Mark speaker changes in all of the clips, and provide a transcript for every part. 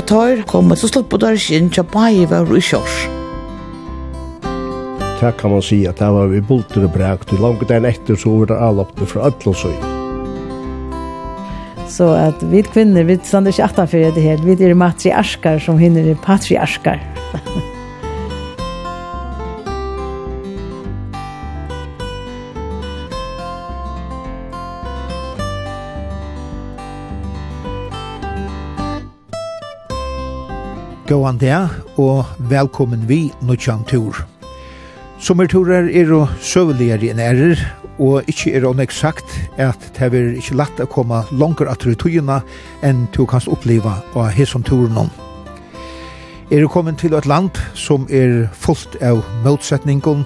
Speaker 1: Da tar kom så slapp der skinn til bai var i kjørs.
Speaker 2: Det kan man si at det var vi bulter og brakt. Langt den etter så var det avlappet fra Øtlåsøy.
Speaker 3: Så at vi kvinner, vi stander ikke 18 for det her. Vi er matriarskar som hinner patriarkar.
Speaker 4: Gåan det, og velkommen vi nødjan Tur. Sommerturer er jo søveligere enn ærer, og ikkje er det sagt at det er ikkje lett å komme langer at du tøyene enn du kan oppleva av hesson turen om. Er du kommet til et land som er fullt av motsetningen,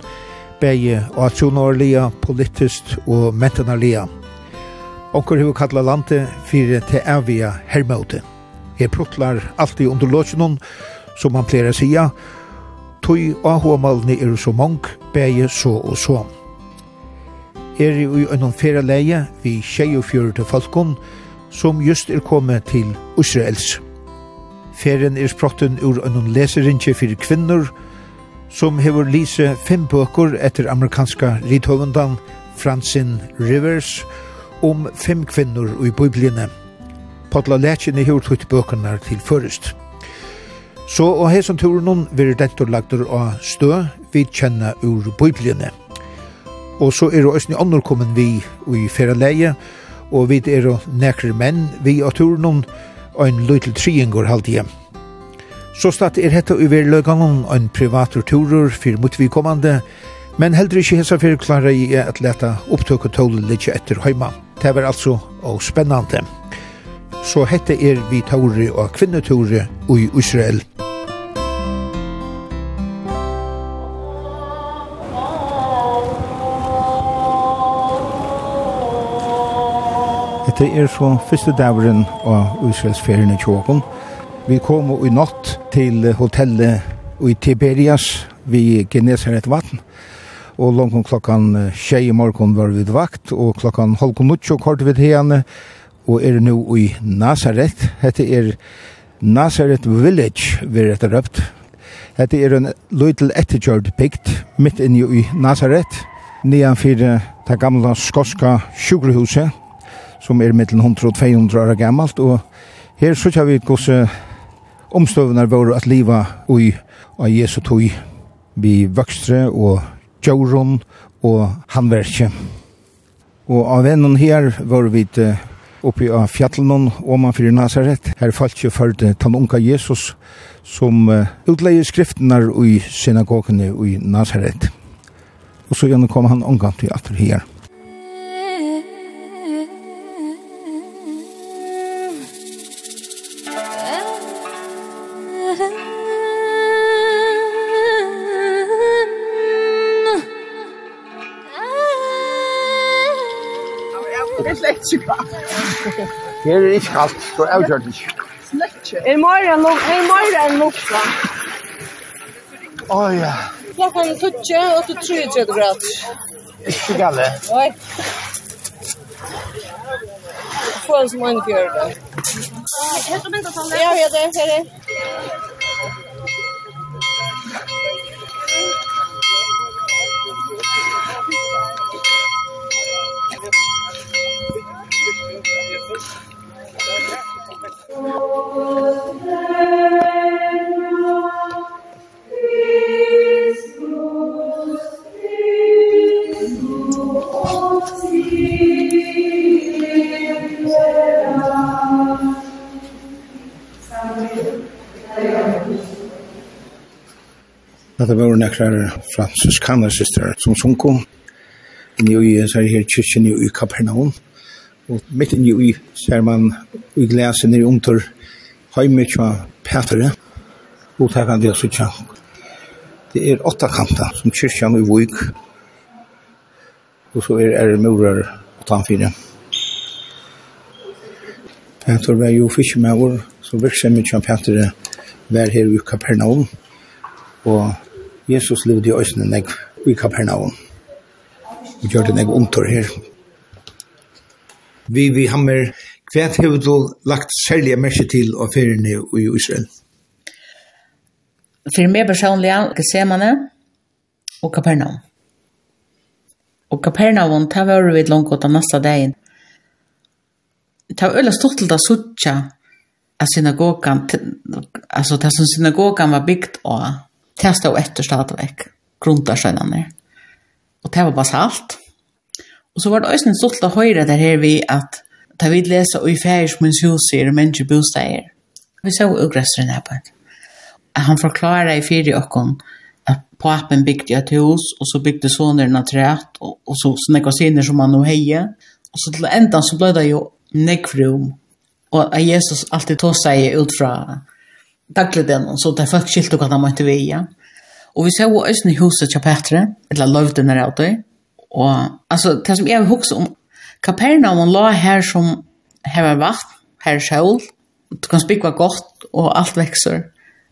Speaker 4: begge atsjonarlige, politisk og mentenarlige. Onker hur kalla landet fyrir til avia hermøte. Jeg pruttlar alltid under låtsjonen, som han pleier å sija, tøy ahomalene er så mong, bæje så og så. Er i øynon færa leie vi tjei og fjør til falkon, som just er kommet til Israels. Færen er sprotten ur øynon leserintje fyrir kvinnor, som hever lise fem bøker etter amerikanska rithøvendan Francine Rivers om fem kvinnor i biblene. Potla Lætjen hevur tutt bøkene til først. Så og hesson turen hon vir dentur lagtur av stø vi kjenner ur bibliene. Og så er det òsni andre kommet vi i feraleie, og vi er nekre menn vi av turen hon og en løytel triengår halvdige. Så statt er hetta i veri løygangon en privat turer fyrir motvidkommande, men heldur ikke hesa for klare i at leta opptøk og tåle litt etter heima. Det var altså og spennande så hette er vi Tauri og Kvinnetore i Israel. Dette er så første dævren av Israels ferien i Tjåkon. Vi kom i natt til hotellet i Tiberias ved Genesaret vatten. Og langt om klokkan tjei i morgen var vi vakt, og klokkan halv kom nutt og kort vid henne, og er nu i Nazareth. Hette er Nazareth Village, vi er etter røpt. Hette er en little etterkjørt bygd midt inne i Nazareth, nedanfor det gamle skoska sjukrehuset, som er mittel 100-200 år gammalt, og her så kjær vi hvordan omstøvene våre at liva ui av Jesu tog, vi vokstre og djøron og handverkje. Og av vennen her var vi til oppi av fjallen og man fyrir Nazaret. Her falt jo for den unga Jesus som uh, utleie skriftene i synagogene i Nazaret. Og så gjennom kom han unga til at her.
Speaker 2: Her er ikke kaldt, så er det ikke.
Speaker 5: Slett Er mer enn lukta. er mer enn lukta.
Speaker 2: Åh, ja.
Speaker 5: Klokkan er tutsje, og du tror jeg tredje grad.
Speaker 2: Ikke gale.
Speaker 5: Oi. Få en som en fjør, da. Ja, jeg heter Menta Sander. Ja, det er det.
Speaker 4: Det var nekrar fransiskaner systrar som sunko. Nyo i her kyrkjen i Kapernaum. Og mitt inni i ser man i glesen i omtur heime tja Petre, og det kan det også. Det er åtta kanta som kyrkja i vuk, og så er er murar åttan fire. Petre var jo fiskemauer, så virksemmet tja Petre var her i Kapernaum, og Jesus levde i Øsne, i Kapernaum. Vi gjør det en omtur her, vi vi hammer kvært hevur du lagt særliga merke til og ferðinni í Israel.
Speaker 1: Fyrir meg personliga, Gethsemane og Kapernaum. Og Kapernaum, ta var vi langt ta næsta dagen. Ta ölla stort til da sucha at synagogan, altså det som synagogan var bygd og det stod etter stadigvæk, gruntarskjønnene. Og det var basalt. Og så var det også en stolt å høre det her vi at da vi leser i færsmunns hus er det mennesker bosteier». Vi så ugrøseren her på Han forklarer i fire åkken at papen bygde et hus, og så bygde soneren et rett, og, og så snakka siner som han nå heier. Og så til enda så ble det jo nekvrum. Og at Jesus alltid tog seg ut fra dagligden, så det folk skilt hva han måtte veie. Og vi så også i huset til Petre, eller løvdene der det, Og altså, det som jeg vil huske om, Kapernaum man la her som her var vatt, her er sjål, du kan spikva godt, og alt vekser,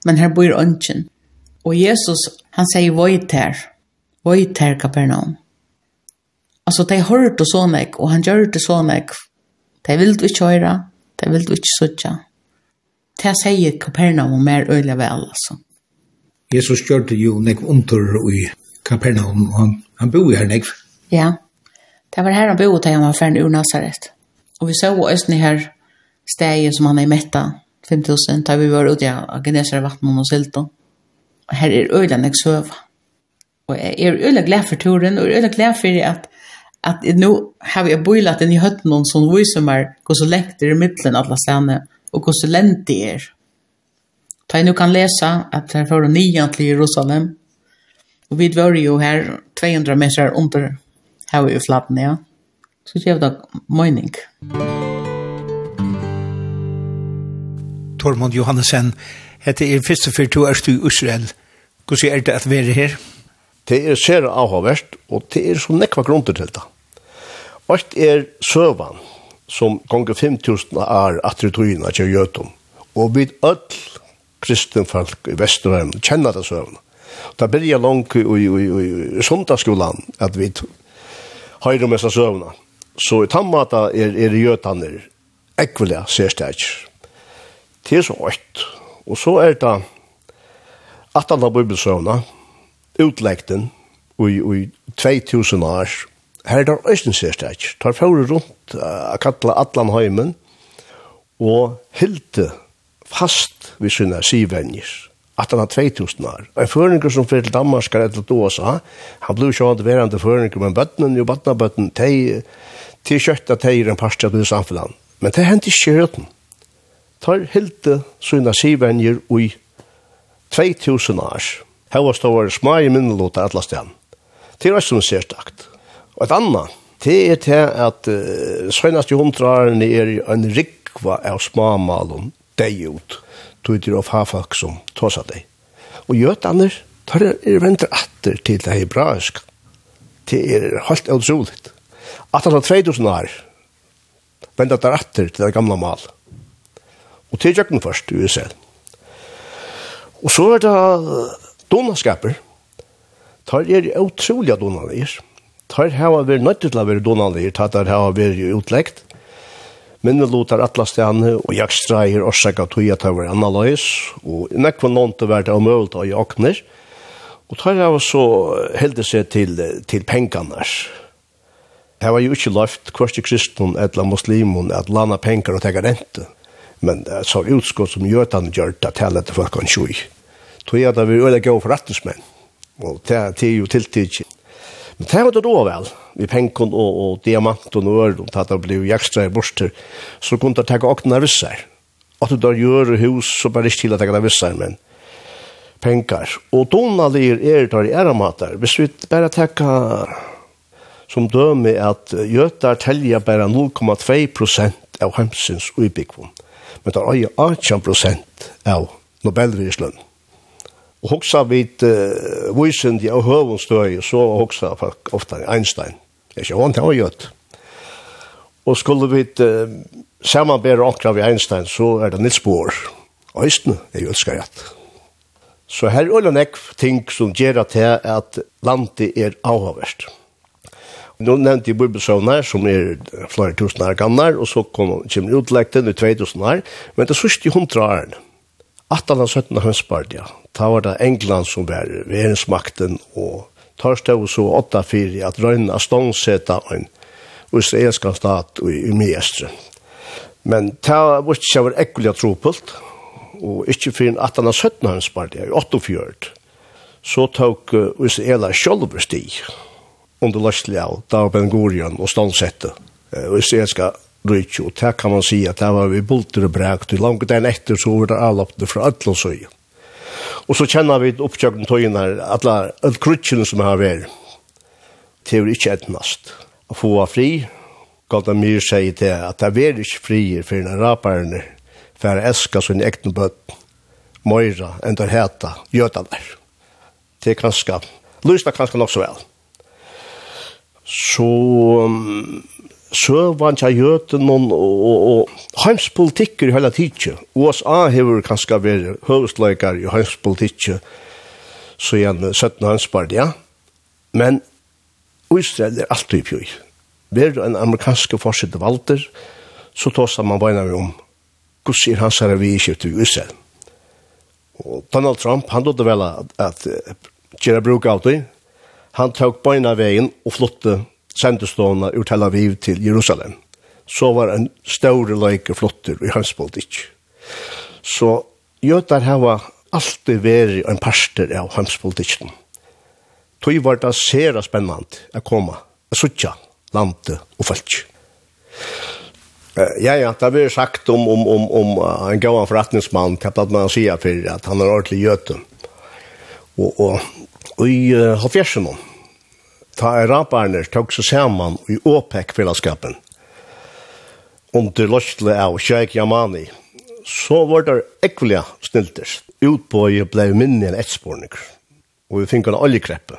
Speaker 1: men her bor ønsken. Og Jesus, han sier voit her, voit her Kapernaum. Altså, de hørte sånn jeg, og han gjør det sånn jeg. De vil du ikke høre, de vil du ikke søtja. Det sier Kapernaum mer øyla vel, altså.
Speaker 4: Jesus gjør det jo nek under i Kapernaum, og han, han bor her nek
Speaker 1: Ja. Det var här han bodde til han var ferdig ur Nazaret. Och vi så östni här stegen som han är mätta 5000 da vi var ute av Genesare vatten og Silton. Og här är ölen jag söv. Och jeg är ölen glad för turen och ölen glad för att att nu har vi boilat den i høtten någon som viser meg hur så längt det er i mitten alla stannar och hur så lent det är. Ta jeg nu kan läsa att det här var nian till Jerusalem. Och vi var jo här 200 meter under her i flappen, ja. Så gjør det mening.
Speaker 4: Tormund Johannesen, hette er første for to er i Israel. Hvordan er det at være her?
Speaker 2: Det er sere avhavverst, og det er så nekva grunder til det. Alt er søvan, som gonger 5000 år at det togina til Gjøtum. Og vid öll kristenfolk i Vesterheim kjenner det søvan. Det byrja langt i, i, i, i sundagsskolan, at vi høyre med seg søvna. Så i tammata er, er gjøtaner ekvelige sérstæk. Det er så åkt. Og så er det at han har bibelsøvna, utlegten, i, i 2000 år, her er det øyne sérsteg. Tar fjore rundt, uh, kattla Atlan Heimen, og hilde fast vi sina sivenjer at han har 2000 år. En føringer som fyrir til Danmark eller til USA, han blev ikke vant verande føringer, men bøttene og bøttene de, de kjøkta teier en parstja på samfunnet. Men det hendte ikke røtten. Tar hilde sina sivenjer i 2000 år. Her var stående små i minnelåta atlas sted. Det er også ser særstakt. Og et annet, det er til at uh, søgnast i hundra er en rikva av småmalen deg ut tøyder av fagfolk som tås av deg. Og jøtaner, tar er venter atter til det hebraisk. Det er helt utroligt. At han har 2000 år, venter der atter til det gamle mal. Og til jøkken først i USA. Og så er det donaskaper. Tar er utrolig donaner. Tar hava vært nødt til å være donaner, tar hava vært utleggt minne lotar atla stjane, og jeg streier og seg tog at det var analys, og nekva nånte var det omøvult og i åkner, og tar jeg så heldig seg til, til pengene. Det var jo ikke løft kvart i kristnen eller muslimen at landa penger og tega rente, men det så utskott som gjøtan gjør det til at folk kan tjoj. Tog jeg at vi øyla øyne forretningsmenn, og det er jo tiltidig Men det var det då väl. Vi penkon och, och diamant och nörd och tatt det blev jakstra i borster. Så kunde det tacka åkna vissar. Att du gör hus så bara inte till att tacka vissar men penkar. Och Donald är er tar i äramatar. Hvis vi bara tacka som döme at götar telja bara 0,2% av hemsins uibikvun. Men det er 18% av Nobelrislönen. Og hoksa vid uh, vysen av høvunstøy, så hoksa folk ofta Einstein. Det er ikke vant, han var gjødt. Og skulle vi uh, samanbæra okra vi Einstein, så er det Nils Bohr. Øysten er jo utskajat. Så her er det nekv ting som gjør til at landet er avhavverst. Nå nevnte jeg bibelsøvner som er flere tusen år gamle, og så kom, kommer utlegten i 2000 år, men det sørste i hundre årene. 18 og 17 hønsbardia, Da var det England som var verensmakten, og tar stå så 8-4 at røyna stångseta en israelska stat i Umiestre. Men ta var ikke var ekkelig tropult, og ikke fyrir 1817 hans partia, i 48, så tok Israela sjolver under løslig av Dao Ben Gurion og ståndsette uh, israelska rujtjo, og det kan man si at det var vi bulter og brekt og langt enn etter så var det avlappet fra Atlonsøyen. Og så kjenner vi oppkjøkken tøyen her, alle, alle krutsjene som har vært, til vi ikke etnast. Å få av fri, galt Golda mye sier til at det er ikke fri for en raperne, for å eske sin ekne bøtt, Moira, enn der heta, Gjøtaler. Det er kanskje, lyst er kanskje nok så vel. Så um, søvann til jøten og, og, og heimspolitikker i hele tiden. USA har kanskje vært høvesløyker i heimspolitikker så igjen 17 heimspartiet, ja. Men Israel er alltid i pjøy. Ved en amerikanske forsøkte valter, så tåsa man beina om hvordan er hans herre vi i kjøpte i Israel. Og Donald Trump, han låte vel at, at, at gjøre bruk av det. Han tok beina veien og flotte sendestående ur Tel Aviv til Jerusalem, så var en større leike flotter i hans politikk. Så jøtar hava alltid veri en parster av hans politikken. Tøy var det sera spennant å komme, å suttja landet og folk. Ja, ja, det har vært sagt om, om, om, om en gavan forretningsmann, hva man sier for at han er ordentlig gjøte. Og, og, og i uh, halvfjersen ta arabarne tok seg saman i OPEC-fellesskapen under løsle av Sheikh Yamani, så var det ekvelige snilter. Utbøye ble minne enn etspornik, og vi fikk en oljekreppe.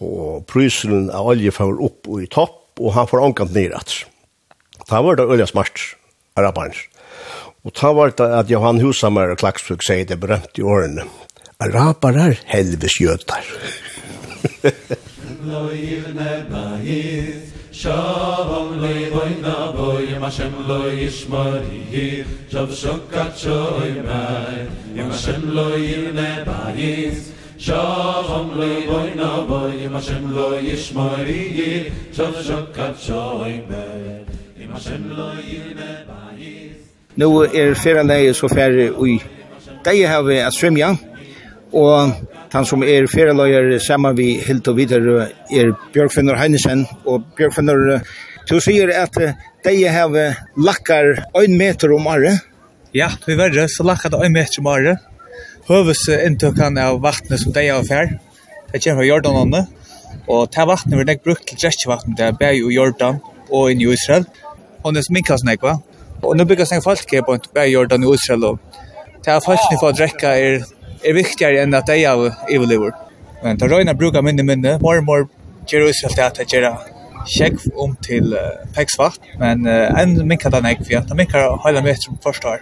Speaker 2: Og prysen av olje får opp og i topp, og han får omkant nyrat. Da var det olje smart, arabarne. Og da var det at Johan Husamer og Klaksvuk sier det berømt i årene. Arabarar helves jøtar.
Speaker 6: לא יבנה בית Shalom leivoy na boy ma shem lo yishmari shav shokat shoy mai ma shem lo yirne bayis Shalom leivoy na boy ma shem lo yishmari shav shokat shoy mai ma shem lo yirne bayis
Speaker 7: Nu er ferandei så ferri ui. Dei hava a svimja og han som er ferdeløyer sammen vi helt og videre er Bjørkfinner Heinesen, og Bjørkfinner, du sier at de har lakkar en meter om året?
Speaker 8: Ja, vi verre, så lakkar det en meter om året. Høves inntøkene av vattnet som de har fær, det kommer fra Jordanene, og det vattnet vil ikke brukt til drekkevattnet, det er bare i Jordan og inn i Israel, og det er sminkas nek, va? Og nå bygger seg folk på bare i Jordan og Israel, og det er folk som får drekke er er viktigare enn at det av överlever. Men ta røyna bruka minne minne, mer och mer gör oss att att göra check om til uh, Pexvart, men uh, enn minka den ägg för att minka heila meter om første år.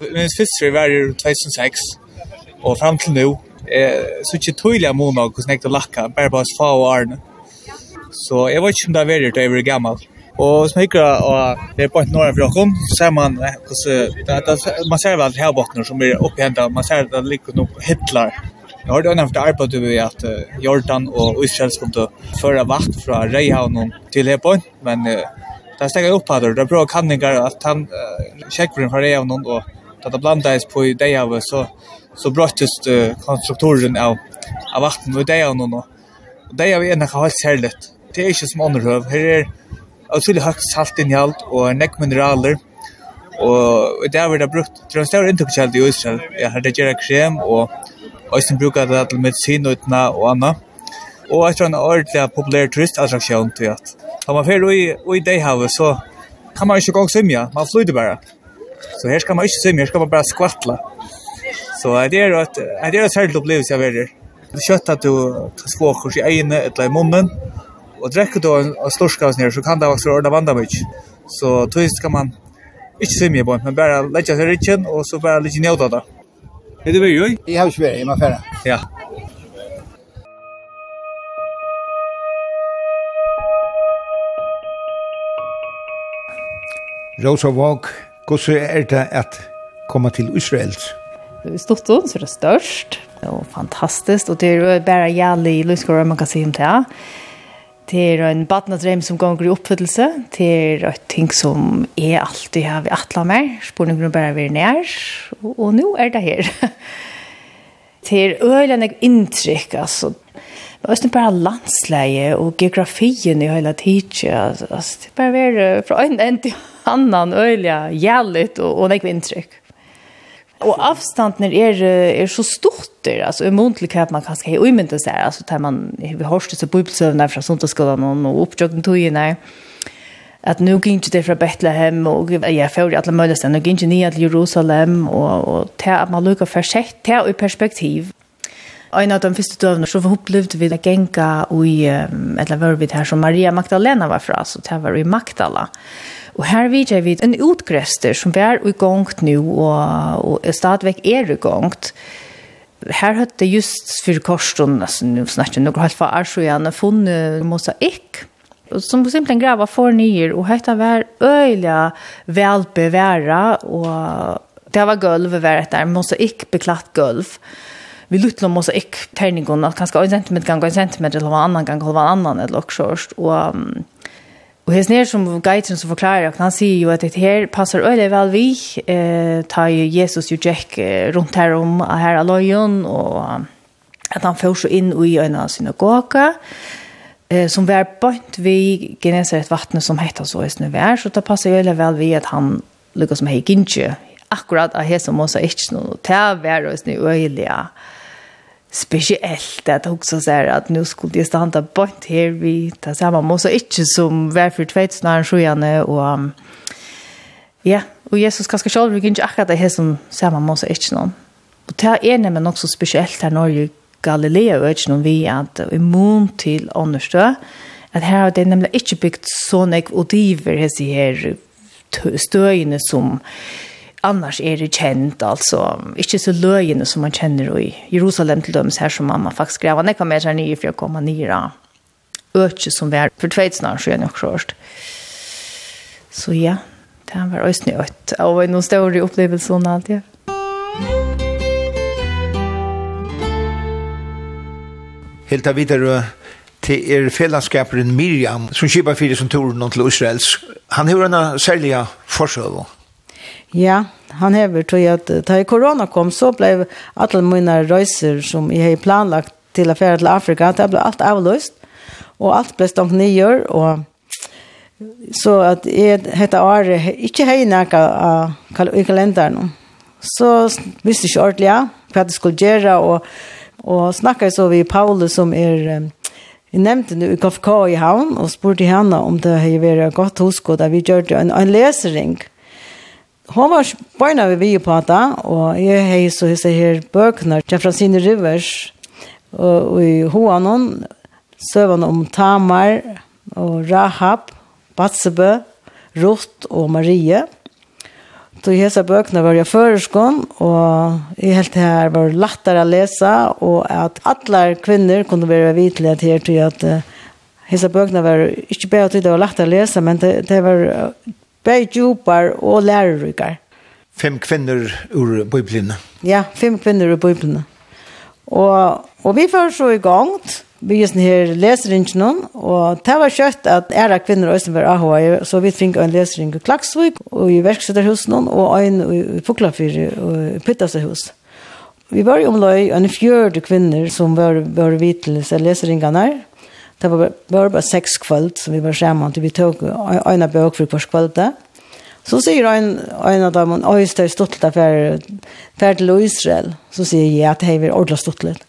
Speaker 8: Min fyrst var 2006 og fram til nu eh, så ikke tydliga månader hur snägt att lacka, bare bara få och arna. Så jeg vet ikke om det är jeg över gammalt. Og som hikker og det er bare norra for så ser man hvordan man ser vel her bakner som blir opphentet, man ser det ligger noen hitler. Jeg har det nevnt arbeidet vi at Jordan og Israel kom til å føre vakt fra Reihavn til Hebon, men det er stekker opp her, det er bra kanninger at han kjekkeren fra Reihavn og da det blandes på i Deihavet, så, så brottes konstruktoren av, av vakten ved Deihavnen. Deihavet er noe helt særlig. Det er ikke som underhøv. Her er utrolig høyt saltinnhold og nekk mineraler. Og det har vært brukt til en større inntokkjeld i Israel. Jeg har redigeret krem og Øystein bruker det til medisinutene og annet. Og jeg tror en ordentlig populær turistattraksjon til at da man fer i det Deihavet så kan man ikke gå og svimja, man flyter bare. Så her skal man ikke svimja, her skal man bare skvattla. Så det er et, det er et særlig opplevelse jeg verer. Det er kjøtt at du kan skvåkors i øynene eller i munnen, och dricker då en, en storskaus ner så kan det också ordna vandra mycket. Så tvis kan man inte simma på men bara lägga sig i rikken och så bara lite njuta då. Är det
Speaker 7: väl ju? Jag har svär i mig.
Speaker 8: Ja.
Speaker 4: Rosa Våg, hvordan er det at komme til
Speaker 3: Israels? Stortån, så er det störst og fantastisk, og det er bare jævlig lyskåret man kan si om det til en badnadreim som går i oppfyllelse, til et ting som jeg alltid har vi atla mer, spurningen bare vi er nær, og, og nå er det her. Det øyne jeg inntrykk, altså. Men også bare landsleie og geografien i hele tiden, altså, det bare være fra en till til annan øyne, jævlig og, og jeg inntrykk. Og avstanden er, er så stort där altså, i hva man kanske i mynte så här alltså tar man vi har hørt bibelsövna från fra sundagsskolen og, tog ju nej att nu gikk ikke det från Betlehem och jag får alle möjliga ställen och gick inte ner till Jerusalem og, og til at man lukar för sig ta i perspektiv Og en av de første døvene så opplevde vi det genka i, um, eller var vi her som Maria Magdalena var fra, så det var i Magdala. Og her vidjer vi en utgrester som er i gongt nå, og, og stadigvæk er i gongt. Her høtte just for korsen, altså nå snakker noe helt fra Arsjøen, funnet mosaikk, som simpelthen grava for nye, og høyta var øyelig velbeværa, og det var gulv var etter, mosaikk beklatt gulv vi lutla måste mosaikk terningen, att kanske en centimeter gang, en centimeter eller en annan gang, eller en annan eller också och Og hans nere som geitren som forklarer, och han sier jo at det her passar öle vel vi eh ta Jesus jo Jack rundt her om her av løyen, og at han får så inn i en synagoga eh som var bønt vi Genesaret vattnet som heter så är nu vär så det passar öle vel vi at han lyckas som hei ginche akkurat av hans som også ikke noe ta vär och snö öliga speciellt att också så här att nu skulle det stanna bort här vi tar samma måste inte som varför tvätt när sjön och ja och Jesus ska ska själv vi inte akkurat det här som samma måste inte någon. Och det är nämligen också speciellt här Norge Galilea och inte någon vi att immun till understö att här har det nämligen inte byggt så nek och diver här støyene som annars är det kjent, alltså inte så løgene som man känner i Jerusalem till döms här som mamma faktiskt skrev när kom jag här nere för jag kommer da. Øtje som var för tveit snart så jag nog så ja det var ösnö ett och noen stor upplevelse och allt ja
Speaker 4: Helt av videre til er fellesskaperen Miriam, som kjøper fire som turen til Israels. Han har en særlig forsøvende.
Speaker 3: Ja, han hever tog at da korona kom så blev alle mina røyser som jag har planlagt till affärer til Afrika, det ble alt avløst, och allt ble stått nyår och så att jeg heter Are inte hej näka i kalenderen. så visste jeg ikke ordentlig, ja, hva det skulle gjøre, och, och snakket så vi Paulus som är Jeg nevnte nu i KFK i havn og spurte henne om det hadde vært godt hos og da vi gjør en, en lesering. Mm Hon var barna vi vi på det, og jeg hei så hisse her bøkene til Francine Rivers, og i Hoanon, søvann om Tamar, og Rahab, Batsebe, Ruth og Marie. Så i hese bøkene var jeg føreskån, og jeg helt her var lettere å lese, og at alle kvinner kunne være vitelige til at hese bøkene var ikke bare til det var lettere å lese, men det, det var Bare djupar og lærerrykar.
Speaker 4: Fem kvinner ur Bibelen.
Speaker 3: Ja, fem kvinner ur Bibelen. Og, og vi får så i gang, vi just her leseringen, og det var kjøtt at ære kvinner også var AHA, så vi fikk en lesering i Klaksvik, og i verksetterhusen, og en i Puklafyr, og i Pyttasehus. Vi var jo omløy en fjørde kvinner som var, var vidt til leseringene her, Det var bare, bare seks kvöld som vi var sammen til vi tog øyne bøk for hver kvöld. Så sier en, en av dem, oi, det er stått litt for til Israel. Så sier jeg at det er ordentlig stått litt.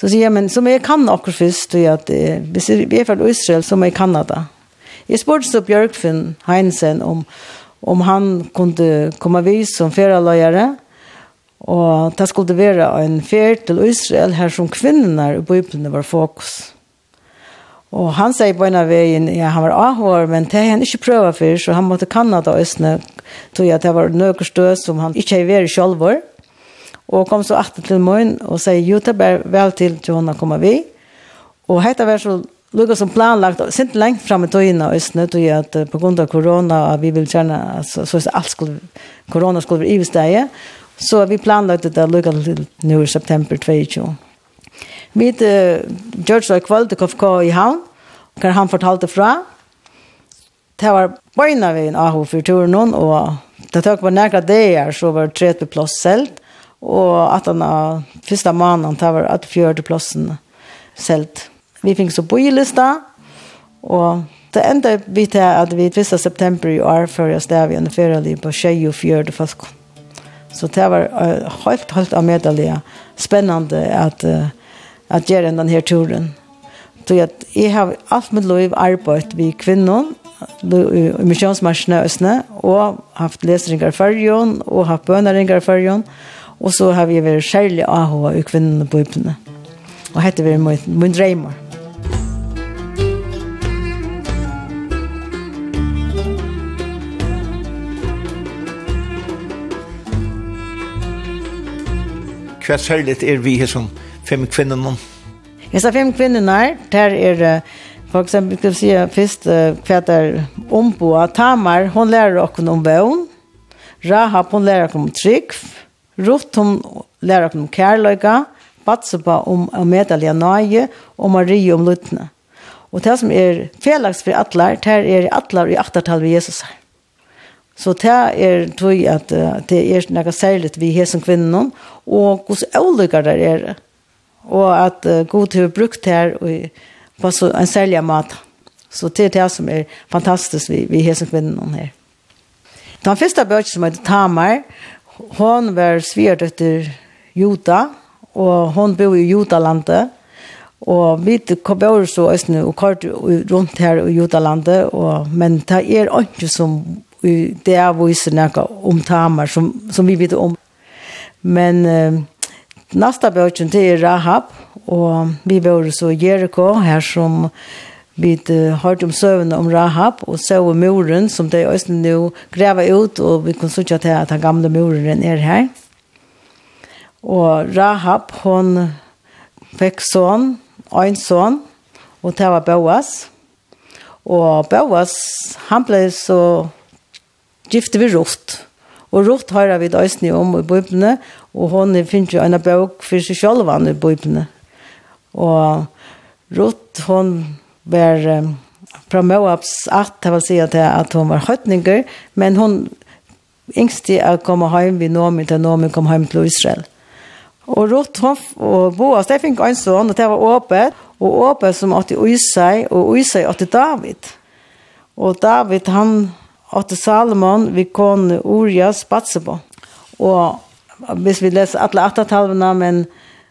Speaker 3: Så sier jeg, men som jeg kan akkurat først, og at hvis vi er fra Israel, så må jeg Kanada. Jeg spurte så Bjørkfinn Heinsen om, om han kunne komme vis som feraløyere, og det skulle være en fer til Israel her som kvinnerne i Bibelen var fokus. Og han sier på en av veien, ja, han var avhår, men det har han ikke prøvd for, så han måtte Kanada østene, tog jeg at det var noe stød som han ikke har vært selv vår. Og kom så atter til morgen og sier, jo, det er vel til til hun kommer vi. Og hette var så lukket som planlagt, og sent lengt frem i togene østene, tog jeg at på grunn av korona, og vi vil kjenne, så, så alt skulle, korona skulle være i stedet, så vi planlagt det lukket til nå i september 22. Vi gjør så kveld til KFK i havn, og han fortalte fra. Det var bøyna vi en AHO for turen noen, og det tok på nærkere dager, så var det 30 plass selv, og at han av første måneden, det var at 40 plassen selv. Vi fikk så bøylista, og det enda vi til at vi 1. september i år før jeg stod vi under ferie på 24 folk. Så det var helt, helt av avmedelige, spennende at uh, att gjøre den här turen. Så jeg jag har allt mitt liv arbetat vid kvinnen, i missionsmarsjene Østene, og haft leseringer i Førjon, og haft bøneringer i Førjon, og så har vi vært særlig AH i kvinnene på Ypene. Og hette vi min, min dreimer.
Speaker 7: Hva særlig er vi som fem
Speaker 3: kvinnorna? sa fem kvinnorna, där är det för exempel, ska vi säga först kvätar Omboa, Tamar, hon lär oss om vän. Rahab, hon lär oss om trygg. Ruth, hon lär oss om kärlöjka. Batseba om Amedalia Naje och Maria om Lutna. Och det som är felaks för atlar, det är atlar i attartal vid Jesus här. Så det er tog at det er noe særlig vi har hesen kvinnen, og hvordan olika det er og at uh, god har brukt her og på så, en særlig mat. Så det er det som er fantastisk vi, vi hesen kvinnen her. Den første bøkken som heter Tamar, hon var sverdøtter Juta, og hon bor i Jutalandet, Og vi kom over så østene og kort rundt her i Jotalandet, og, men det er ikke som det er viser noe om Tamar, som, som vi vet om. Men Nästa bøkken til er Rahab, og vi bor så Jericho, her som vi hørte om søvnene om Rahab, og så var muren som de østene nå grever ut, og vi kan sitte til at den gamle muren er her. Og Rahab, hun fikk sånn, en sånn, og det var Boas. Og Boas, han ble så gifte vi Rott. Og Rott har vi døysene om i bøybene, Og hon finner jo en bøk for seg selv i Bibelen. Og Ruth, hon var um, fra Moabs at, det vil si at, at hon var høytninger, men hon yngste å komme hjem ved Nomi til Nomi kom hjem til Israel. Og Ruth, hon og Boas, det fikk en sånn, og det var åpet, og åpet som åtte Øysei, og Øysei åtte David. Og David, han åtte Salomon, vi kone Urias Batsebo. Og hvis vi leser alle attatalvene, men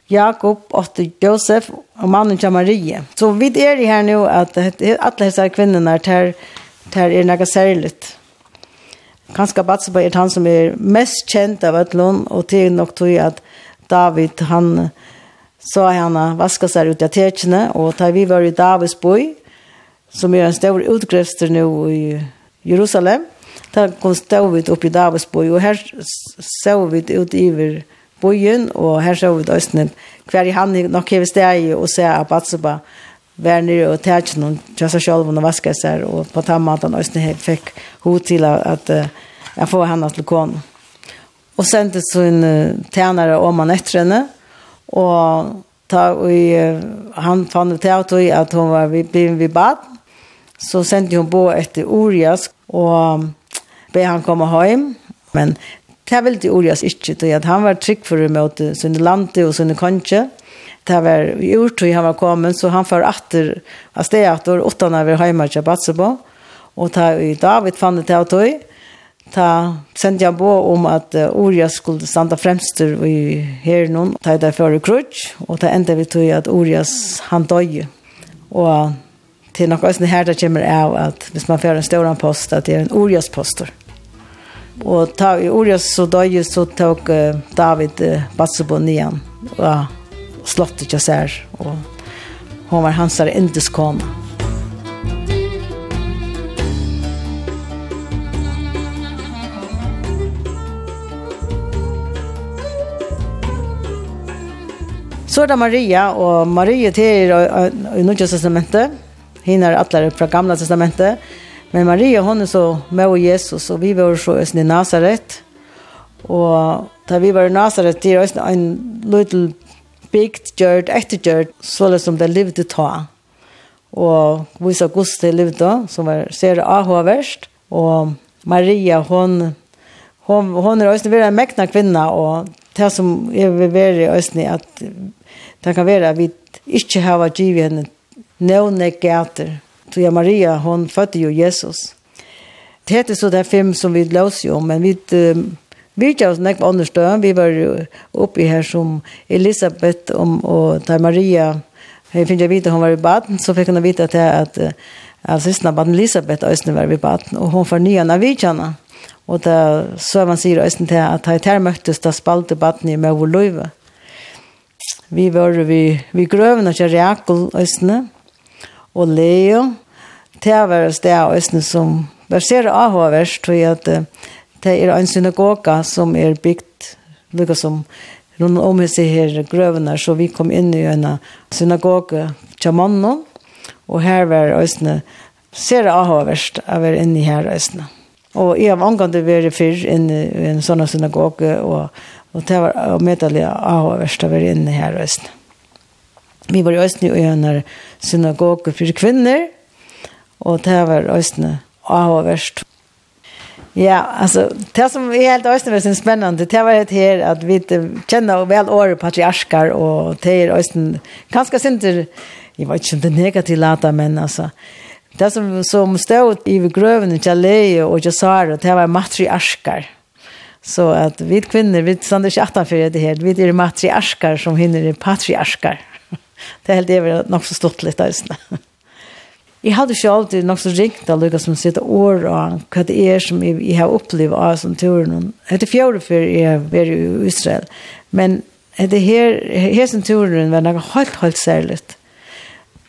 Speaker 3: Jakob, åtte Josef og mannen til Marie. Så vi er her nå at alle disse kvinnerne tar, tar er noe særlig. Kanskje Batseba er han som er mest kjent av et lån, og til nok tog at David, han så han vaska seg ut av tekene, og da vi var i Davids boi, som er en stor utgrefster nå i Jerusalem, Da kom stod vi oppe i Davidsbøy, og her så vi ut i bøyen, og her så vi østene hver i han nok hever steg og se at Batseba var nere og tætje noen til seg selv og vaske seg, og på den måten østene fikk hod til at jeg får henne til kåne. Og sendte så sin tjenere om han etter henne, og ta i han fann ut at at hun var vi blev vi bad så sendte hun bo etter Urias, og be han komme hjem, men det ville det ordas ikke, til at han var trygg for å møte sin lande og sin kanskje. Det var gjort urtøy han var kommet, så han var atter, av sted atter, åttan av hjemme til Batsebo, og ta i David fann det til tøy, ta sendte jeg på om at Urias skulle standa fremster i herren, ta i det for i krutsk, og ta enda vi tøy at Urias han døg, og til noe som her det kommer av at hvis man får en stor post, at det er en Urias poster. Og ta, i ordet så døg så tok uh, David uh, Batsebo nian og uh, slått ikke sær. Og hun var hans der endes. Så er det Maria, og Maria til i Norge testamentet. Hina er atler fra gamla testamentet. Men Maria hon är så med och Jesus och vi var så i Nazaret. Och där vi var i Nazaret det är en liten bygd gjort eftergjort så som det levde ta. Och vi så gust det levde som var ser ahoverst och Maria hon hon hon är också en mäktig kvinna och det som är vi är ösni att det kan vara vi inte har givet henne någon gäter Toja Maria, hon födde ju Jesus. Det heter så där film som vi lås ju men vi vi tar oss nekva på Vi var uppe här som Elisabeth om, och Toja Maria. Jag finner jeg vite hon var i baden, så fick hon vite att, att, att av baden Elisabeth også var i baden. Och hon var nye när vi tjänar. Och så man sier også til att jeg tar möttes där spalte baden i Mövulöjve. Vi var vi, vi grøvene til Reakul også, og Leo. Det var det sted av Østene som ser avhåverst, tror jeg at det er en synagoga som er bygd, lukket som rundt om seg her grøvene, så vi kom inn i en synagoga til mannen, og her var Østene ser avhåverst å være inne her Østene. Og jeg har omgående vært før inne i en sånn synagoga, og, og det var medelig avhåverst å være inne her Østene. Vi var i Østene i en synagoge for kvinner, og det var Østene avhåverst. Ja, altså, det som er helt Østene var spennende, det var det her at vi kjenner vel året patriarkar, og det er Østene ganske synder, jeg vet ikke om det er negativt lata, men altså, det som, som stod i grøvene til Leie og Josara, det var matriarkar. Så at vi kvinner, vi stander ikke atanfor det her, vi er matriarkar som hinner patriarkar det er helt evig nok så stort litt der. Jeg hadde ikke alltid nok så ringt av Lukas som sitter år og hva det er som jeg, jeg har opplevd av som turen. Det er fjordet før jeg var i Israel. Men det her, her som turen var noe helt, helt særlig.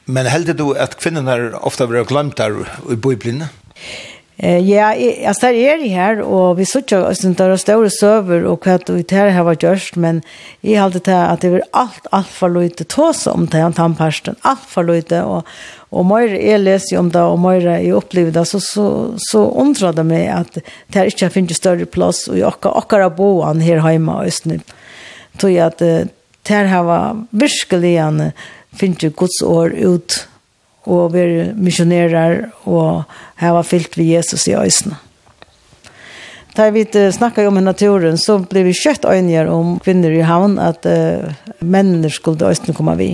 Speaker 7: Men heldig du at kvinnerne ofte blir glemt der i bøyblene?
Speaker 3: Ja ja, jag står er här och vi söker oss synes det er større søver, og hva vi tar var just men i halte til att det er allt allt för lite tås om det, om allt för lite och och mer är läs ju om det, och mer är upplevda så, så, så undrar det mig att det här inte finns större plats och jag og jeg bo han här hemma og jeg tror at det här var verkligen finns ju Guds år ut, og være misjonerer og hava fyllt ved Jesus i øysene. Da vi snakket om naturen, så ble vi kjøtt øyne om kvinner i havn, at uh, mennene skulle øysene komme vi.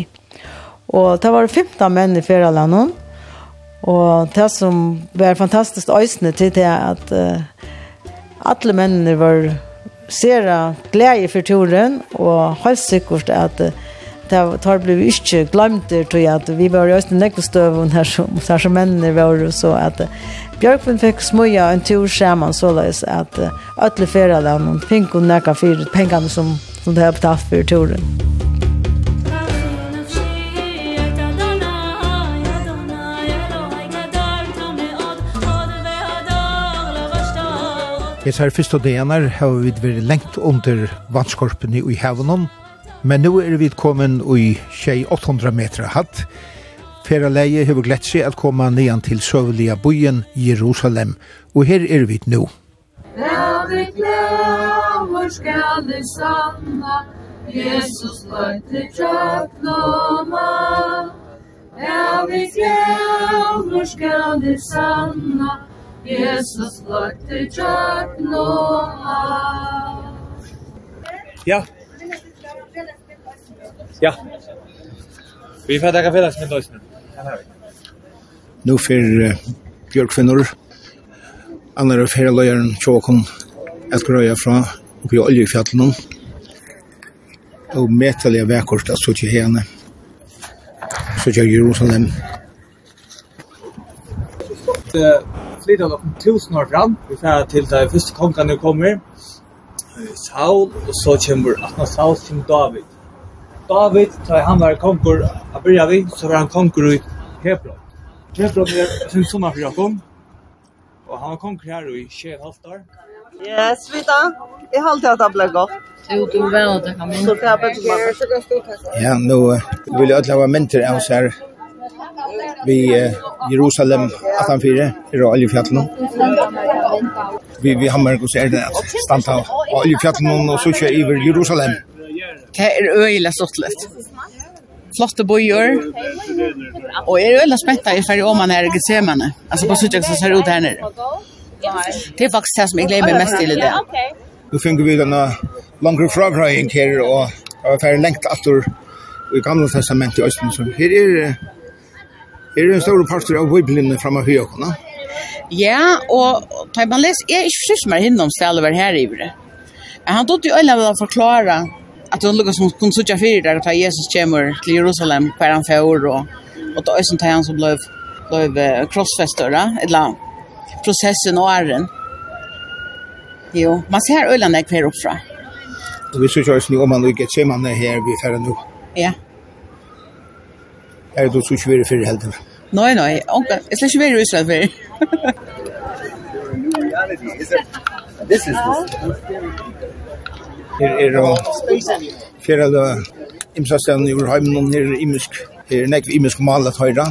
Speaker 3: Og det var 15 menn i ferielandet, og det som var fantastisk øysene til det at uh, alle mennene var sera glede for turen, og helt sikkert at uh, det tar blev ikke glemt det, tror jeg, at vi var i Østen Nekvestøven her som, her som mennene var, så at Bjørkvind fikk smøya en tur sammen, så løs at alle ferier der, noen fikk hun nekka for pengene som, som det har betalt for turen.
Speaker 4: Jeg ser først og det ene har vi vært lengt under vannskorpen i Havanon, Men nu er vi kommet i tjej 800 meter hatt. Fera leie har glett seg at komme nian til søvelige byen Jerusalem. Og her er vi
Speaker 9: nå. Lave glæver skal det sanna, Jesus løyte tjøknoma. Lave glæver skal det sanna, Jesus løyte tjøknoma.
Speaker 8: Ja, Ja. Vi får tacka för med oss
Speaker 7: nu. Nu för Björk Finnor. Annar av hela löjaren Tjåkon att gröja från uppe i oljefjallen. Och mätaliga vägkorsla så till henne. Så till Jerusalem.
Speaker 8: Det flyter nok tusen år fram. Vi får til det første kongen nu kommer. Saul, og så kommer Atna Saul som David. David, da han var konkur, a byrja vi, så var han konkur i Hebron. Hebron er sin sommer for Jakob, og han var konkur her i Kjell Haltar.
Speaker 5: Yes, vita. Jeg halte at det ble godt.
Speaker 10: Jo, du vel at det kan minne.
Speaker 5: Så det er bare mamma.
Speaker 7: Ja, nå vil jeg alle ha mentor av oss her vi Jerusalem 18-4, i Røljefjallene vi vi har mer er det stanta og i fjallen og så kjø i Jerusalem.
Speaker 1: Det er øyla sottlet. Flotte bojor. Og er øyla spetta i ferdig om man er i Gethsemane. Altså på suttet som ser ut her nere. Det er faktisk det som jeg gleder meg mest til i det.
Speaker 7: Nå finner vi denne langre fragrøying her og har ferdig lengt atter i gamla testamentet i Østen. Her er, her er en stor parter av bøyblene fremme av høyene.
Speaker 1: Ja, og tar man les, jeg er ikke frisk mer hinnom stedet over her i det. Men han tog jo øyne vel å forklare at det var noe som kunne sitte fire der, at Jesus kommer til Jerusalem hver han fjord, og, og da er som tar han som ble, ble krossfester, da, eller prosessen og æren. Jo, man ser øyla nek her oppfra.
Speaker 7: Og vi synes jo også om han ikke kommer her vi ferdig nu.
Speaker 1: Ja.
Speaker 7: Er du som ikke vil fyrre heldigvis?
Speaker 1: Nei, nei, onka, jeg skal ikke være i Israel før.
Speaker 6: This is.
Speaker 7: Her er det fjerde lø, imsastelen i Urheimen, her er imisk, her er nekv imisk malet høyre.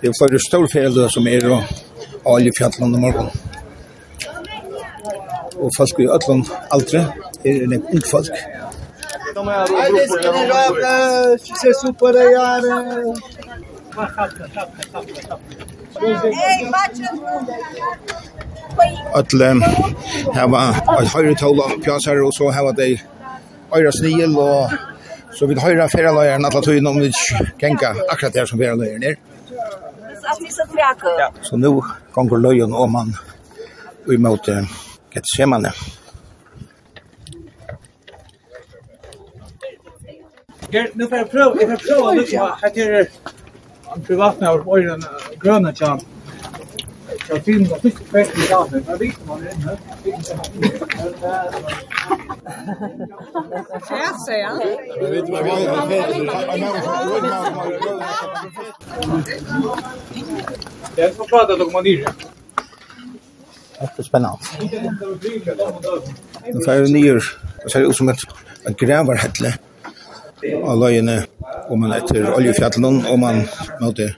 Speaker 7: Det er flere store fjerde lø som er og alle fjallene morgen. Og folk i Øtland aldri, her er nekv ung folk.
Speaker 6: Kom her og bror på det. Jeg super det.
Speaker 7: Ötle hava et høyre tåla pjasar og så hava dei øyra snil og så vid høyra feraløyeren atla tøyen om vi genka akkurat der som feraløyeren er. Så nu gonger løyen om man i måte Getsemane.
Speaker 8: Gert, nu får jag prova, jag får prova nu på att det är privatna och öron gröna chan. Jag finns att fick fett i dagen. Jag vet man är inne.
Speaker 5: Jag säger han.
Speaker 8: Jag vet vad jag är. Jag ska prata om Mandir.
Speaker 7: Det är spännande. Det är nyer. Det ser ut som ett grävarhälle. Alla inne om man etter oljefjallen, og man måtte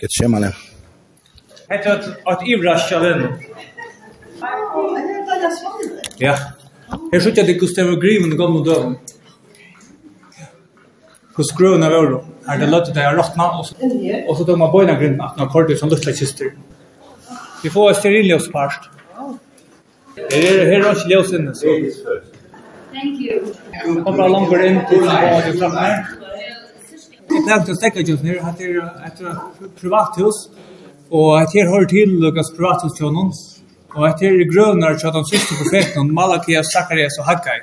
Speaker 7: gett
Speaker 8: skjemmene. Hette at ivrasjalen. Ja. Her skjøtter det Gustav Griven gammel døven. Hos grøvene var det. Her det løtte det er råttna, og så tog man bøyna grunnen at man kortet som luftla kister. Vi får sterilljøs parst. Her er her ikke ljøs inne, så...
Speaker 9: Thank you.
Speaker 8: Kommer langt inn til å ha det framme her. Jeg nevnte Stekkerjøs nere, hatt er et privathus, og hatt er hører til Lukas privathus til noen, og hatt er grønner til de siste profetene, Malakias, Zacharias og Haggai.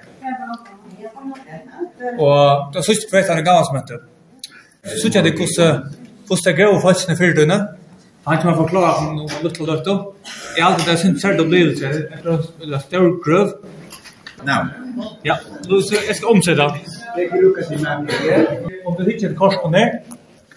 Speaker 8: Og de siste profetene er gammel som heter. Så ikke det hvordan det grøver folkene før døgnet, Han kan forklare om noe litt og løtt. Jeg har alltid det sin særlig opplevelse etter en stor grøv.
Speaker 6: Nei.
Speaker 8: Ja, så jag ska omsätta. det.
Speaker 6: Take a look at the map here.
Speaker 8: Om du hittar korsene,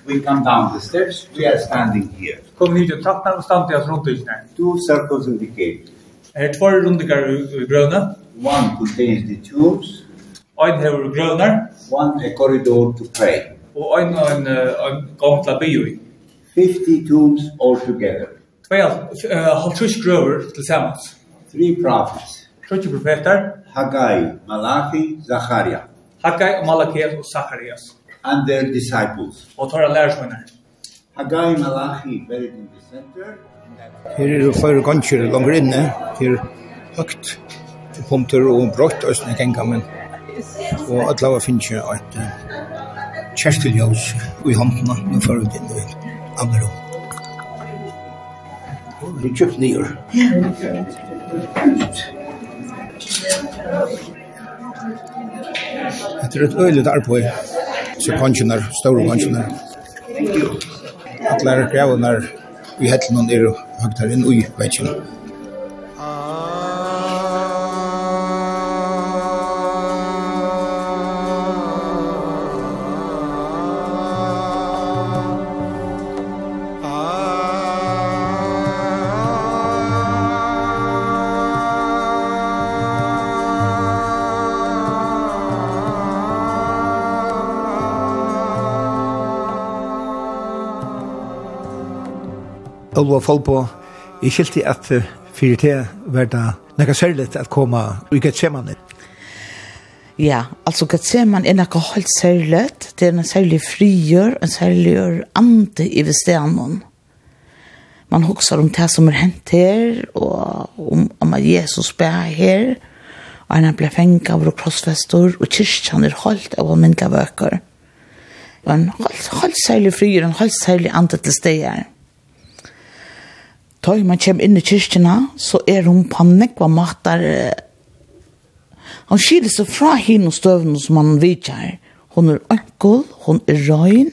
Speaker 6: we come down the steps, we are standing here.
Speaker 8: Kom hit og trappene og stand til oss rundt husene.
Speaker 6: Two circles indicate.
Speaker 8: Er tvær rundigar i grønne.
Speaker 6: One contains the tubes.
Speaker 8: Ein hevur grønar.
Speaker 6: One a corridor to pray.
Speaker 8: Og ein ein ein gang til biu.
Speaker 6: 50 tubes all
Speaker 8: together. Tvær halvtrus grøver til samans.
Speaker 6: Three prophets.
Speaker 8: Three profetar.
Speaker 6: Haggai, Malachi, Zachariah.
Speaker 8: Haggai, Malachi og Zacharias.
Speaker 6: And their disciples.
Speaker 8: Og tar av.
Speaker 6: Haggai Malachi buried in the center.
Speaker 7: Her er flere ganger langer inne. Her høgt punkter og brått østene genga, men og at lava finnes jo et kjerteljøs i håndene når fører inn i andre rom. Vi kjøpt nye. Ja. Det er et øyelig der på så kanskjene, store kanskjene. Alle er grevene heter noen er høyt her inn i vekkene. Ah.
Speaker 4: Olva Folpo, jeg skilte at fyrir til var det nekka særligt at koma i Gethsemane.
Speaker 11: Ja, altså Gethsemane er nekka helt særligt. Det er en særlig frigjør, en særlig ande i vestenen. Man hoksar om det som er hent her, og om, om at Jesus bær her, og han ble fengt av krossfester, og kyrkjan er holdt av mynda bøker. Og en holdt, holdt særlig frigjør, en holdt særlig ande til steg her ta man kommer inn i kyrkjena, så er hun på nekva matar. Hun skiller seg fra henne og støvene som han vidtjer. Hun er ankel, hun er røyn.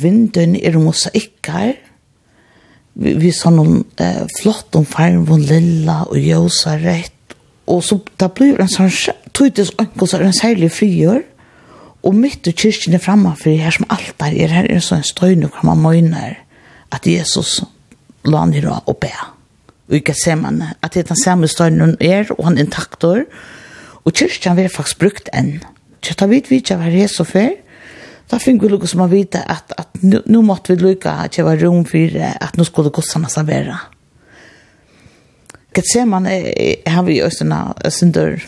Speaker 11: Vinden er mosaikker. Vi, vi sa noen eh, flott om fargen, hun lilla og jøsa rett. Og så da blir en sånn, tøytes ankel, så er en særlig frigjør. Og mitt i kyrkjen er fremme, for her som alt der, er, her er sånn støyne, hvor man møyner at Jesus lån rå og be. Og ikke ser man at det er den samme støynen er, og han er intaktor. Og kyrkjen vil faktisk brukt enn. Så da vet vi ikke hva her så før, da finner vi lukket som å vite at, at nu, nu måtte vi lukke at det var rom for at nå skulle gossene seg være. Gett ser man, jeg har vi i Østene, Sindur,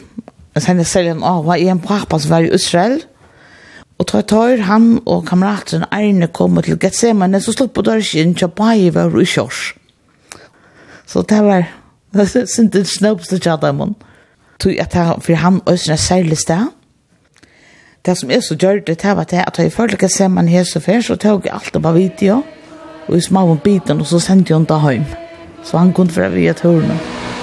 Speaker 11: sen jeg ser en av, er en pappa som var i Israel, Og tar tar han og kameraten Arne kom til Gethsemane, så slå på dørken til Bai var i kjørs. Så det var, det synes det snøpste tjadamun. Tog at han, for han øsne særlig sted. Det som er så gjør det, det var det at jeg følte Getsemane her så før, så tog jeg alt på video, og i små biten, og så sendte jeg han da hjem. Så han kunne fra via turene.
Speaker 8: Musikk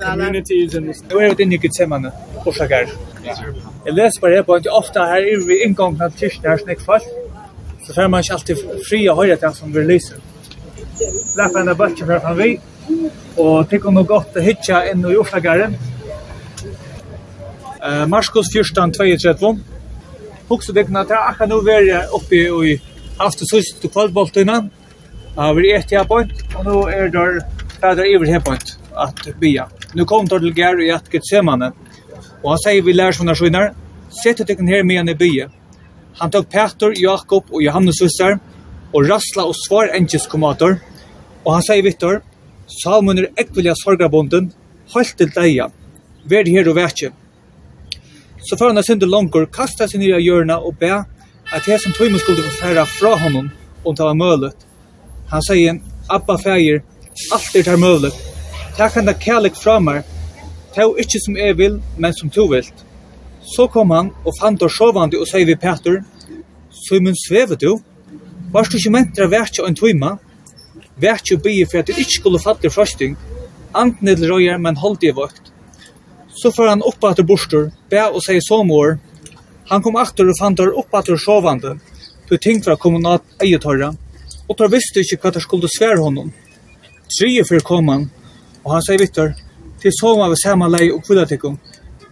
Speaker 8: communities and this. Where did you get semana? Orsakar. Jeg leser bare på at ofte her er vi inngångna til kyrkene her snakk fast, så får man ikke alltid fri å høre det som vi lyser. Lepp en av bøtjen fra vi, og tikk om noe godt å hitja inn i Orsakaren. Uh, Marskos 14, 32. Hukse dikna til akkurat nå være oppe i aftersøst til kvallboltene, Ja, vi är ett point og nu er det där iver her point at bya. Nu kom det til Gary i at Getsemane. og han sier vi lærer sånne skjønner, sette dig her med en i bya. Han tok Peter, Jakob og Johannes Vissar, og rasla og svar enkes komator. og han sier Vittor, Salmon er ekvilja sorgabonden, holdt til deia, vær her og vekje. Så før han er syndet langkor, kasta seg ned i hjørna og be at jeg som tøymen skulle få færa fra honom om det var mølet, Han sier, Abba feir, alt er tar møvlig. Ta han da kærlig fra meg, ta jo ikke som jeg vil, men som du vil. Så kom han og fant oss sovande og sier vi Peter, Simon svever du? Var du ikke mentra verkje en tøyma? Verkje bygge for at du ikke skulle fatte frøsting, anten eller røyer, men holdt i vakt. Så får han opp etter borster, be og sier somår. Han kom akter og fant der opp etter sovande, du tenkt fra kommunat eietorra, og tar visste ikke hva det skulle svære honom. Trije fyrir kom han, og han sier Victor, til soma vi samme lei og kvilla tikkum.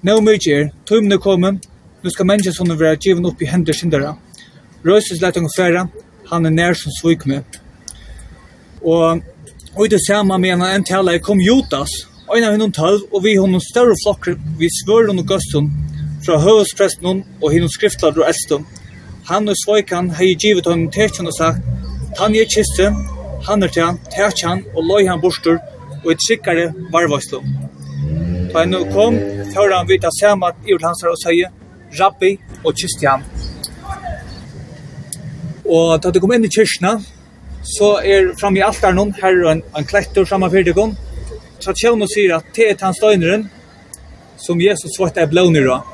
Speaker 8: Nå mykje er, tøymne komum, nå skal mennesker som være givet opp i hender syndara. Røyses leit unge færa, han er nær som svik med. Og, og i det samme menar en tala kom Jotas, og en av henne tølv, og vi henne større flokker, vi svøren og gøsten, fra høvespresten og henne skriftlader og eldstun. Han og svojkan hei givet henne tekjen og sagt, Tanja kiste, han er til han, tæt han og løy han bostur, og et sikkare varvarslo. Da han kom, tar han vita samat i hans og sier, Rabbi og kiste han. Og da du kom inn i kyrkina, så er fram i altaren hon, her er en, en klettor framme fyrtigon, og sier at det er hans døgneren som Jesus svart er blå av.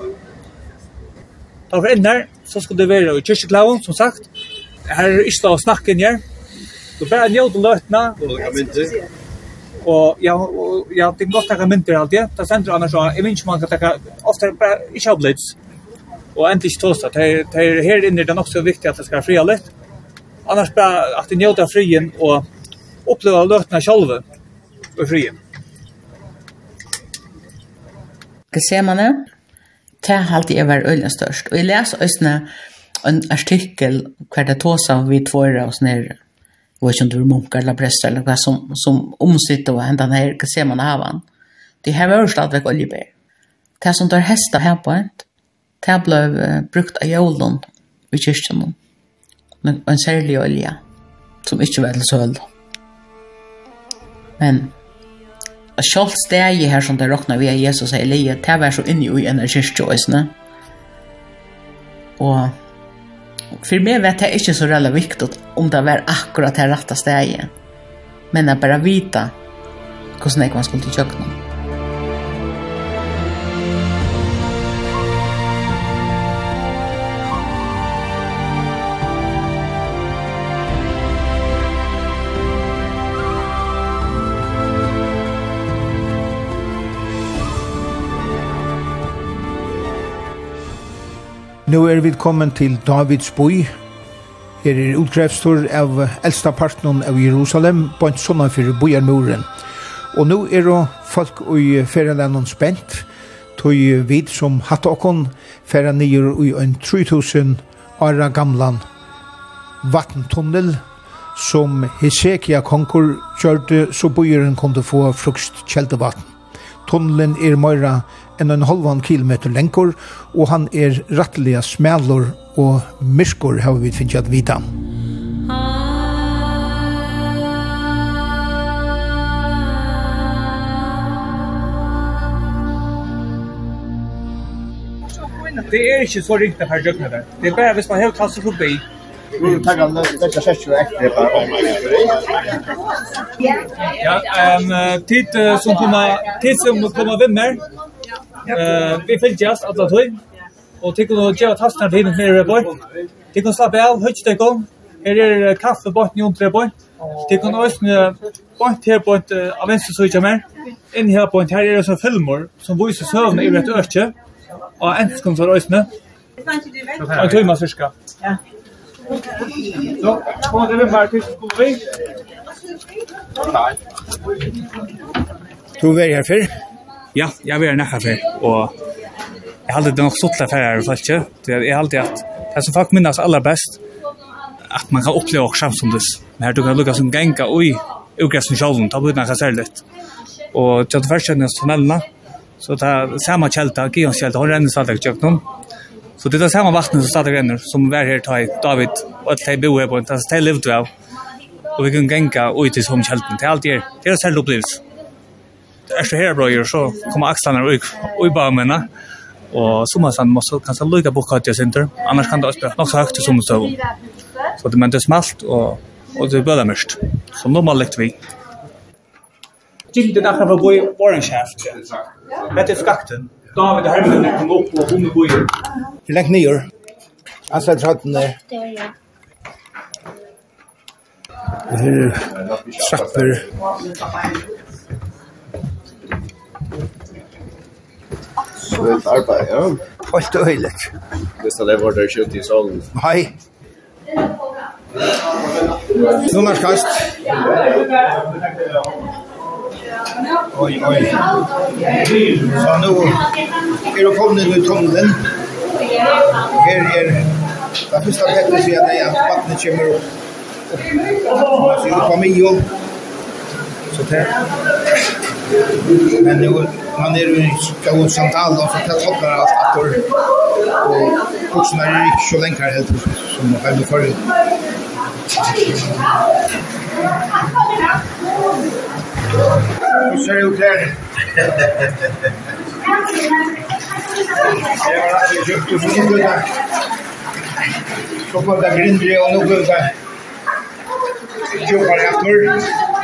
Speaker 8: Da for ender, så skulle det være i kyrkjeklaven, som sagt, her er ikke å snakke inn her. Du bare njøter løtene. Og jeg. Og ja, og ja, det er godt taka mynter alltid. Det sender annars så, jeg minns man kan taka, ofte bare ikke av blitz. Og endelig ikke tåsta, det er her inne det er nok så viktig at det skal fria litt. Annars bare at det njøter frien og oppleva løtene sjálve og frien.
Speaker 11: Hva ser man det? Det er alltid jeg var øyne størst. Og jeg leser øyne størst
Speaker 1: en artikel hver det tåsa vi tvåra oss nere. Jeg vet ner om jag kunde munkar eller präster eller vad som, som omsitter och ända ner kan se man av han. Det här var stadigvæk oljebär. Det som tar hästar här på ett. Det blev brukt av jolen i kyrkjen. Men en særlig olja som ikke var til søl. Men Sjalt steg her som det råkna vi av Jesus og Elia, det var så inni i en av kyrkjøysene. Og För mig vet jag inte så rella viktigt om det var akkurat det rätta steget. Men att bara vita hur snäck man skulle till kökna.
Speaker 4: Nå er vi kommet til Davids boi. Her er utgrevstor av eldsta partnum av Jerusalem, bant sånne for bojarmuren. Og nå er det folk i ferielandet spent, tog vid som hatt okkon færa nyer i en 3000 åra gamlan vattentunnel som Hesekia konkur kjørte så bojeren kunde få frukst kjeldevatten. Tunnelen er møyra enn en halvan kilometer lenkor, og han er ratteliga smælor og myrskor, har vi finnst at vita.
Speaker 8: Det er ikke så ringt det her jøkna der. Det er bare hvis man har tasser forbi,
Speaker 7: Vi tar gamla detta session efter bara.
Speaker 8: Ja, ehm tid som kommer tid som kommer vinner. mer. Eh, vi fylgjast alla tøy. Og tykkun og geva tastan til hinum nere boy. kan slappa av, högt det går. Här är kaffe botn ni under boy. Tykkun øysne bort her på ett av venstre søkja mer. In här på här är det så filmer som visar sövna i et økje. Og enskens var Jag tror man ska. Ja. Så, kommer det bare till skolan.
Speaker 7: Nei. Du är här för
Speaker 8: ja, jag vill näka för och jag hade det nog sått där för här fast ju. Det är alltid att det som folk minnas allra bäst att man kan uppleva också som det. Men här du kan lukka som gänga oj, ogräs som själv ta bort några särligt. Och jag tror först när tunneln så ta samma kälta, gions kälta, hon ränner satt jag någon. Så det är samma vatten som stadig ränner som var här tar David och att de bor på en tas till livet av. Och vi kan gänga ut i som kälten till allt det. Det är så här är så här bra gör så kommer axlarna ut och i bagmena. Och som man måste kanske lucka på kvartet center. Annars kan det också något så högt som så. Så det men det smalt och och det blir mest. Så normalt vi. Gick det där för boy orange shaft. Det är skakten. David Hermann kom upp och hon boy.
Speaker 7: Hur länge ner? Alltså jag tror att nej. Trapper
Speaker 2: Så det Svelt arbeid, ja.
Speaker 7: Helt
Speaker 2: øyelig. Hvis det var der kjøtt i
Speaker 7: salen. Hei. Nummerskast. Oi, oi. Så nå er du kommet ut i tunnelen. Her er det første pettet sier det at vattnet kommer opp. Så vi kommer i jo. Så det Men nu, man är ju ska gå samtal och så tar upp allt att och och som är ju inte så länge helt som man kan förut. Hur ser det ut här? Det var att vi köpte på Nuggulda. Så på det.
Speaker 12: grindre och Nuggulda. Djupare efter.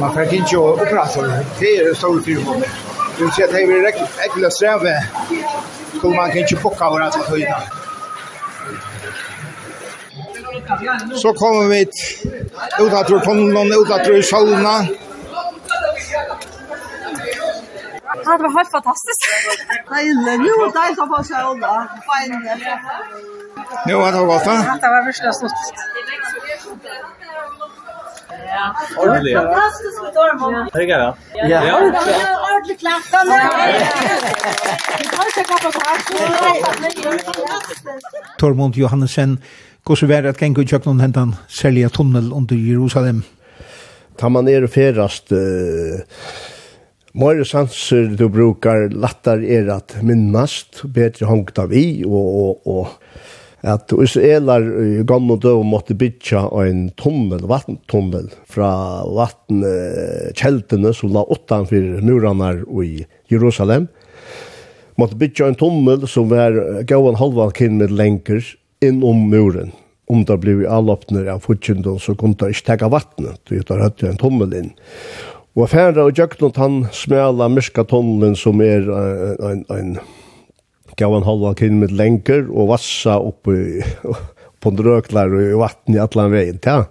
Speaker 12: Man kan
Speaker 7: inte ju upprasa det. Det er så för mig. Du ser at det är riktigt äckligt sträva. Skulle man kan inte pocka våra alla høyde. Så kommer vi ut av tror ut av tror
Speaker 12: Ja, Det var helt fantastisk. Deilig. nu var det så på själva.
Speaker 7: Fine. Nu var det gott.
Speaker 12: Det var värsta. Ja.
Speaker 13: Ordentlig, ja.
Speaker 12: Fantastisk med Dorman.
Speaker 13: Er det gøy, ja?
Speaker 12: Ja. Ja. Ordentlig klapp.
Speaker 4: Vi tar ikke kappa på her. Tormund Johansen, hvordan var det at gengur tjøkken hentan sälja tunnel under Jerusalem?
Speaker 2: Tar man ner och ferast, uh, Måre sanser du brukar lattar er at minnast, bedre hongt av i, og, og, og at Israelar i gamle døv måtte bytja en tunnel, vattentunnel, fra vattenkjeltene som la utanfor murene i Jerusalem. Måtte bytja en tunnel som var gauan halvan kilometer lenger inn om muren. Om det ble avlåpner av futsynden, så kunne det ikke tega vattnet, og det hadde en tunnel inn. Og færre og gjøknot han smela myrka tunnelen som er en, en, en gav en halva kinn med lenker og vassa oppe på en røklar og vatten i atlan veien. Ja.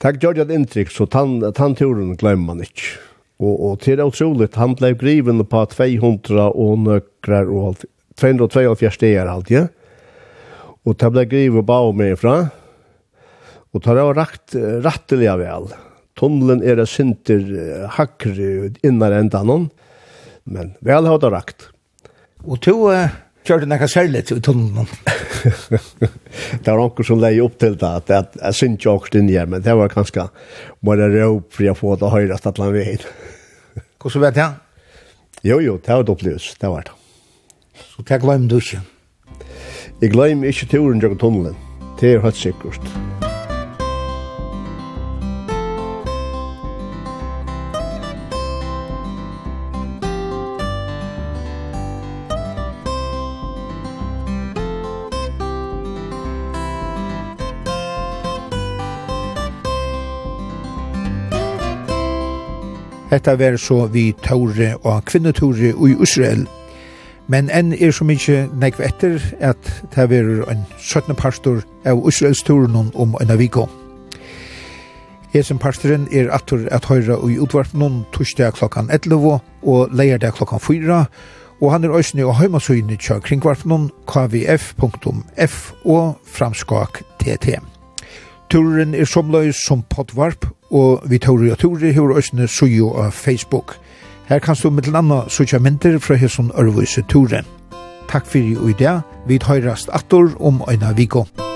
Speaker 2: Takk gjør et inntrykk, så tannturen glemmer man ikke. Og, og til det utroligt, han ble griven på 200 og nøkrar og alt. 242 stegar alt, ja. Og det ble griven bare med fra. Og det var rakt, rattelig vel. Tunnelen er det sinter hakker innan enda noen. Men vel har det rakt.
Speaker 4: Og to, uh, Kjørte nekka særlig til tunnelen.
Speaker 2: det var noen som leie opp til det, at jeg, jeg synes ikke åkst inn her, men det var ganske bare råp for å få det høyre at alle veien.
Speaker 4: Hvordan vet jeg?
Speaker 2: Jo, jo, det var det opplevelse, det var det.
Speaker 4: Så det glemmer du ikke?
Speaker 2: Jeg glemmer ikke turen til tunnelen, det er helt sikkert.
Speaker 4: Hetta ver så vi Tore og kvinnetore i Israel. Men enn er så mykje nekv etter at det vær en 17. pastor av Israels turen om en aviko. Hesen pastoren er atur at høyra i utvart noen torsdag klokkan 11 og leier det klokkan 4 og han er òsne og heimasøyne tja kringvart noen kvf.f og framskak.tt. Turen er somløys som potvarp og vi tar jo tori her øsne sujo av Facebook. Her kan du mittel anna suja myndir fra hesson ørvise turen. Takk fyrir i dag, vi høyrast attor om øyna viko.